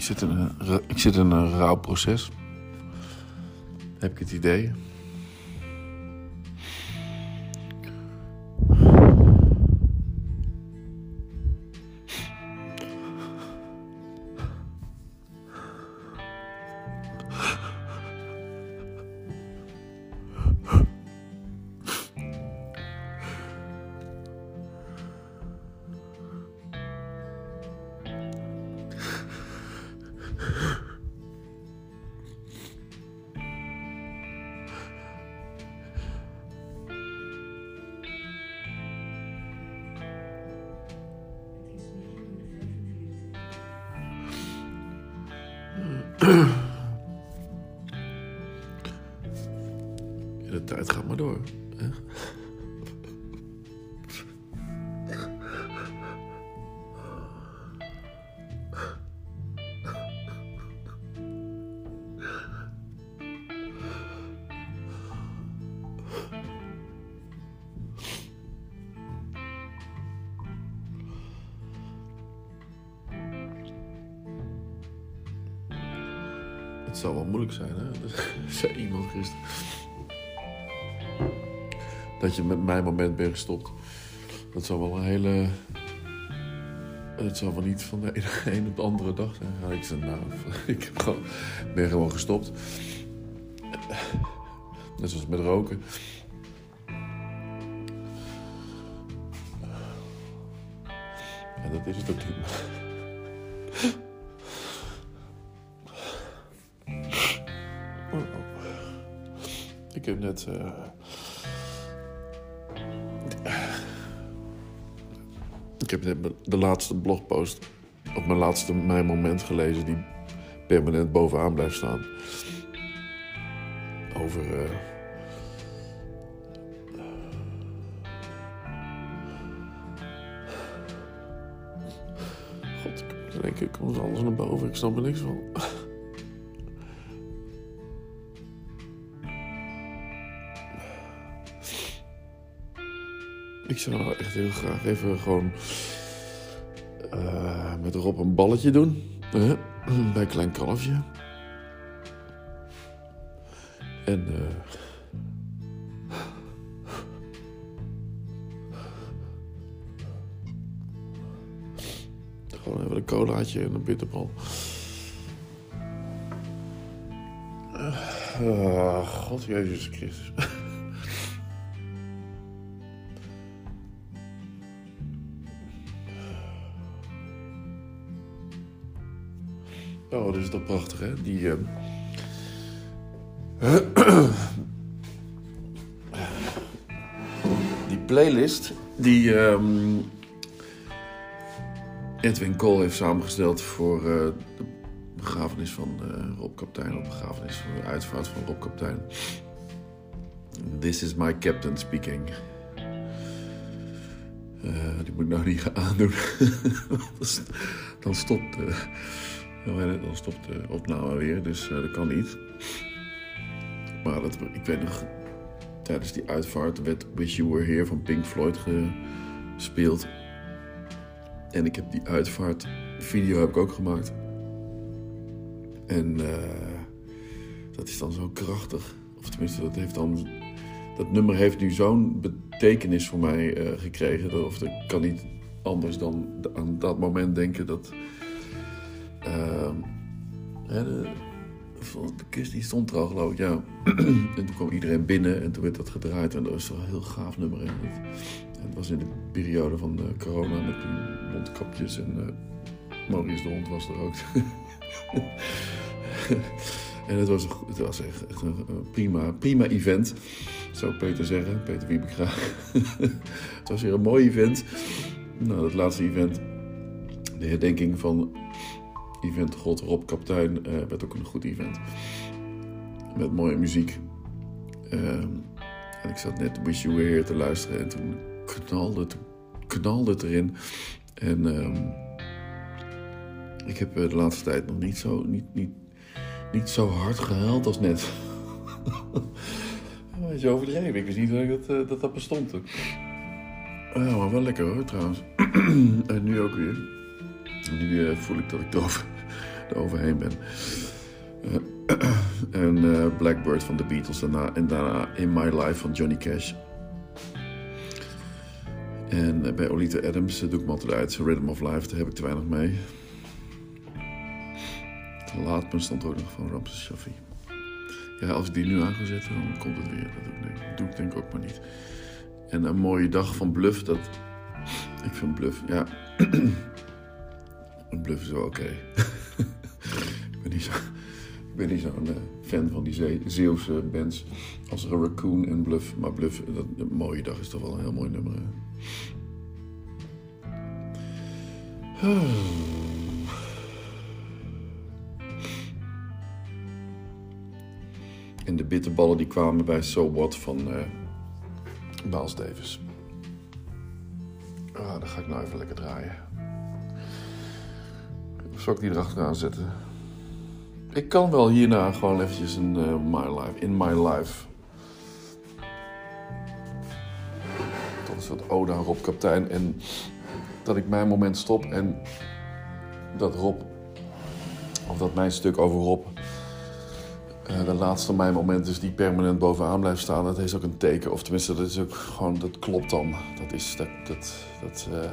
Ik zit in een, ik zit in een rouwproces. Heb ik het idee. De tijd gaat maar door. Hè? Het zou wel moeilijk zijn, hè? Zei iemand gisteren. Dat je met mijn moment bent gestopt. Dat zou wel een hele... Het zou wel niet van de ene een op de andere dag zijn. Ja, ik zei, nou, ik heb gewoon, ben gewoon gestopt. Net zoals met roken. En dat is het ook niet. Ik heb net. eh, Ik heb net de laatste blogpost op mijn laatste mijn moment gelezen die permanent bovenaan blijft staan. Over. eh, God, ik denk ik komt alles naar boven. Ik snap er niks van. Ik zou nou echt heel graag even gewoon eh, met Rob een balletje doen. hè, bij klein kalfje. En eh, gewoon even een colaatje en een bitterbal. Ah, God Jezus Christus. Oh, dat is toch prachtig, hè? Die. ehm, die playlist die ehm, Edwin Kool heeft samengesteld voor eh, de begrafenis van eh, Rob Kaptein, op begrafenis van de uitvaart van Rob Kaptein. This is my captain speaking. Eh, die moet ik nou niet gaan aandoen. Dan stopt. Dan stopt de opname weer, dus eh, dat kan niet. Maar dat, ik weet nog, tijdens die uitvaart werd Wish You Were Here van Pink Floyd gespeeld. En ik heb die uitvaartvideo heb ik ook gemaakt. En eh, dat is dan zo krachtig. Of tenminste, dat heeft dan. Dat nummer heeft nu zo'n betekenis voor mij eh, gekregen. Of ik kan niet anders dan aan dat moment denken dat. De, de kist die stond er al, geloof ik, ja. en toen kwam iedereen binnen en toen werd dat gedraaid. En dat was toch een heel gaaf nummer. Hè? Het, was in de periode van de corona met die mondkapjes. En uh, Maurice de Hond was er ook. en het was, het was echt, echt een, een prima, prima event. Zou Peter zeggen. Peter Wiebekra. het was weer een mooi event. Nou, dat laatste event. De herdenking van event God Rob Kaptein uh, werd ook een goed event. Met mooie muziek. Uh, en ik zat net Wish You Were te luisteren en toen knalde het, knalde erin. En uh, ik heb de laatste tijd nog niet zo, niet, niet, niet zo hard gehuild als net. Dat is overdreven. Ik wist niet dat dat, uh, dat, dat bestond. Ja, maar wel lekker hoor trouwens. en nu ook weer. Nu uh, voel ik dat ik erover, er overheen ben. en Blackbird van de Beatles en daarna In My Life van Johnny Cash. En bij Olita Adams doe ik me altijd uit. Rhythm of Life, daar heb ik te weinig mee. Laat me stond ook nog van Ramses Shaffi. Ja, als ik die nu aan ga zetten, dan komt het weer. Dat doe ik, doe ik denk ook maar niet. En een mooie dag van Bluff, dat... Ik vind Bluff, ja... een Bluff is wel oké. ik ben niet zo... Ik ben niet zo'n uh, fan van die Zeeuwse bands als Raccoon en Bluff. Maar Bluff, dat, een mooie dag is toch wel een heel mooi nummer. En de bitterballen die kwamen bij So What van uh, Miles Davis. Ah, dan ga ik nou even lekker draaien. Zal ik die erachteraan zetten? Ik kan wel hierna gewoon eventjes een uh, My Life, In My Life. Dat is wat ode aan Rob Kaptein. En dat ik mijn moment stop en dat Rob, of dat mijn stuk over Rob, uh, de laatste mijn moment is die permanent bovenaan blijft staan. Dat is ook een teken, of tenminste, dat is ook gewoon, dat klopt dan. Dat is, dat, dat, dat uh,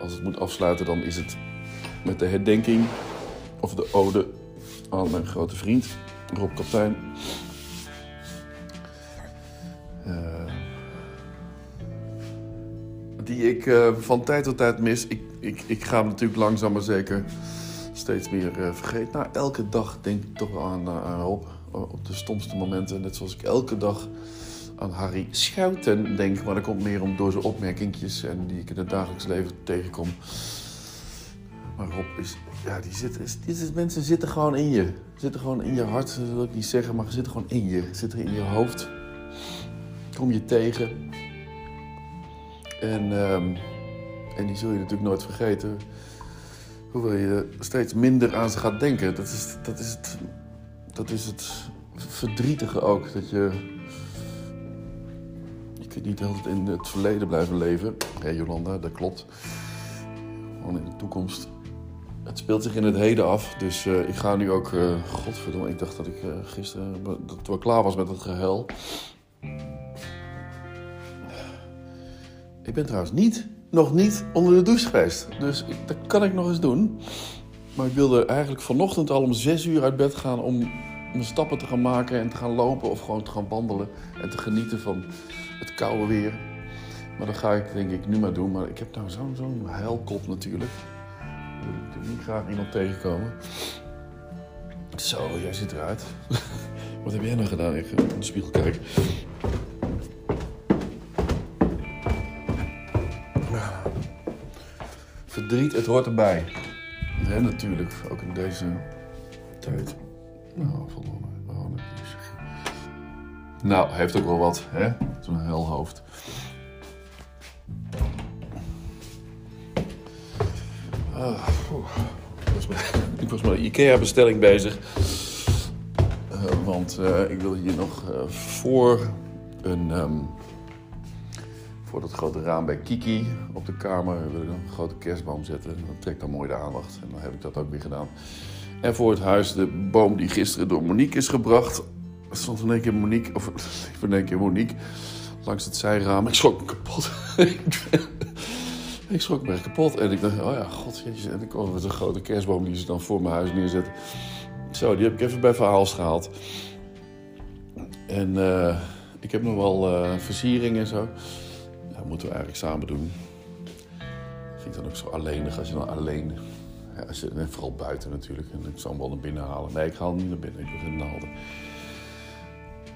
als het moet afsluiten, dan is het met de herdenking of de ode aan mijn grote vriend, Rob Kaptein. Uh, die ik uh, van tijd tot tijd mis. Ik, ik, ik ga hem natuurlijk langzaam maar zeker steeds meer uh, vergeten. Nou, elke dag denk ik toch aan, aan Rob. Op de stomste momenten. Net zoals ik elke dag aan Harry Schouten denk. Maar dat komt meer om door zijn opmerkingjes en die ik in het dagelijks leven tegenkom. Maar Rob is, ja, die zitten, die mensen zitten gewoon in je. Zitten gewoon in je hart, dat wil ik niet zeggen, maar ze zitten gewoon in je. Zitten in je hoofd. Kom je tegen. En, um, en die zul je natuurlijk nooit vergeten. Hoewel je steeds minder aan ze gaat denken. Dat is, dat is, het, dat is het verdrietige ook. Dat je. Je kunt niet altijd in het verleden blijven leven. Hé hey, Jolanda, dat klopt. Gewoon in de toekomst. Het speelt zich in het heden af. Dus uh, ik ga nu ook. Uh, godverdomme, ik dacht dat ik uh, gisteren. dat wel klaar was met het gehuil. Ik ben trouwens niet, nog niet onder de douche geweest. Dus ik, dat kan ik nog eens doen. Maar ik wilde eigenlijk vanochtend al om zes uur uit bed gaan om mijn stappen te gaan maken en te gaan lopen of gewoon te gaan wandelen en te genieten van het koude weer. Maar dat ga ik denk ik nu maar doen. Maar ik heb nou zo'n zo'n huilkop natuurlijk. Ik wil niet graag iemand tegenkomen. Zo, jij zit eruit. Wat heb jij nou gedaan? Ik ga in de spiegel kijken. Verdriet, het hoort erbij. Natuurlijk, ook in deze tijd. Nou. Oh, nou, heeft ook wel wat, hè? Zo'n helhoofd. Ik was met een IKEA-bestelling bezig. Uh, want uh, ik wil hier nog uh, voor een... Um, voor dat grote raam bij Kiki op de kamer wil ik een grote kerstboom zetten. Dat trekt dan mooi de aandacht. En dan heb ik dat ook weer gedaan. En voor het huis de boom die gisteren door Monique is gebracht. Er stond in één keer Monique, of in één keer Monique, langs het zijraam. Ik schrok me kapot. ik schrok me kapot. En ik dacht, oh ja, god, En ik kwam met een grote kerstboom die ze dan voor mijn huis neerzet. Zo, die heb ik even bij verhaals gehaald. En uh, ik heb nog wel uh, versiering en zo. Dat moeten we eigenlijk samen doen. Vind dan ook zo alleenig als je dan alleen... Als je, vooral buiten natuurlijk. En ik zal hem wel naar binnen halen. Nee, ik haal hem niet naar binnen. Ik wil geen nalden.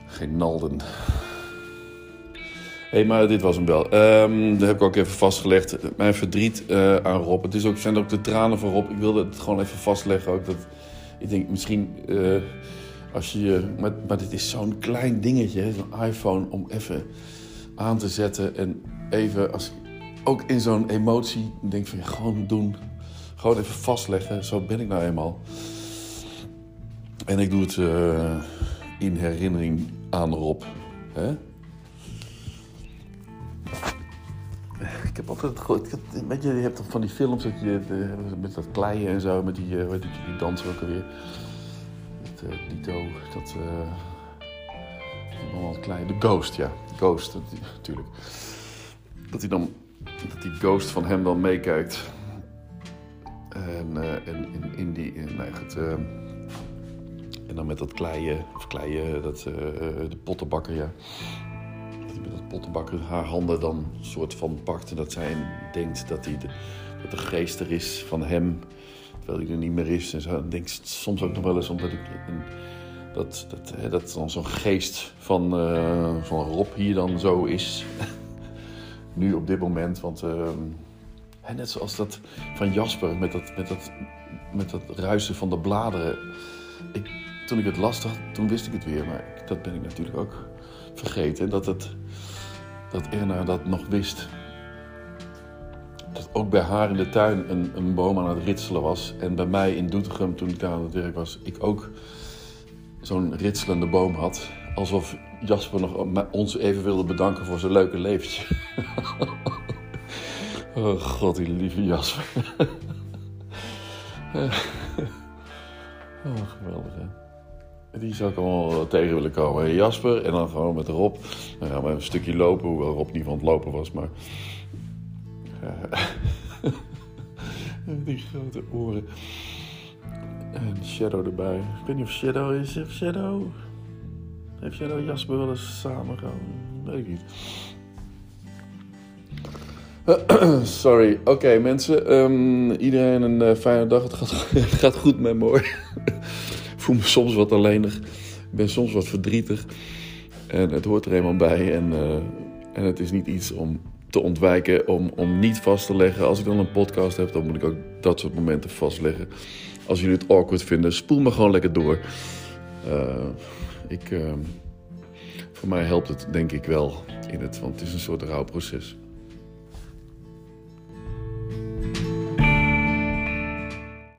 Geen nalden. Hé, hey, maar dit was hem wel. Um, dat heb ik ook even vastgelegd. Mijn verdriet uh, aan Rob. Het is ook, zijn ook de tranen van Rob. Ik wilde het gewoon even vastleggen. Ook dat, ik denk misschien uh, als je. Maar, maar dit is zo'n klein dingetje, zo'n iPhone, om even aan te zetten. En even, als, ook in zo'n emotie, denk van ja, gewoon doen. Gewoon even vastleggen. Zo ben ik nou eenmaal. En ik doe het uh, in herinnering aan Rob. Hè? Ik heb altijd gehoord. Weet je, je hebt van die films dat je, met dat kleien en zo, met die, weet je, die danser ook alweer. Dat uh, Dito, dat. Uh, allemaal klein. De Ghost, ja. Ghost, natuurlijk. Dat hij dan. Dat die Ghost van hem dan meekijkt. En, en in, in die. Nee, goed, en dan met dat kleien, of kleien, dat, de pottenbakker, ja met pottenbakker haar handen dan soort van pakt. En dat zij denkt dat, hij de, dat de geest er is van hem, terwijl hij er niet meer is. En zo. Soms ook nog wel eens omdat ik. Dat, dat, hè, dat dan zo'n geest van, uh, van Rob hier dan zo is. nu op dit moment. Want uh, net zoals dat van Jasper met dat, met dat, met dat ruisen van de bladeren. Ik, toen ik het las, toen wist ik het weer. Maar dat ben ik natuurlijk ook vergeten. Dat, het, dat Erna dat nog wist. Dat ook bij haar in de tuin een, een boom aan het ritselen was. En bij mij in Doetinchem, toen ik aan het werk was, ik ook zo'n ritselende boom had. Alsof Jasper nog ons even wilde bedanken voor zijn leuke leventje. oh god, die lieve Jasper. oh, geweldig hè. Die zou ik allemaal tegen willen komen. Jasper en dan gewoon met Rob. Dan gaan we een stukje lopen, hoewel Rob niet van het lopen was, maar... die grote oren. En Shadow erbij. Ik weet niet of Shadow is. Heeft Shadow... Heeft Shadow Jasper wel eens samen gaan? Weet ik niet. Sorry. Oké, mensen. Um, iedereen een uh, fijne dag. Het gaat, gaat goed met me hoor voel me soms wat alleenig. Ik ben soms wat verdrietig. En het hoort er eenmaal bij. En, uh, en het is niet iets om te ontwijken, om, om niet vast te leggen. Als ik dan een podcast heb, dan moet ik ook dat soort momenten vastleggen. Als jullie het awkward vinden, spoel me gewoon lekker door. Uh, ik, uh, voor mij helpt het denk ik wel in het, want het is een soort rouwproces.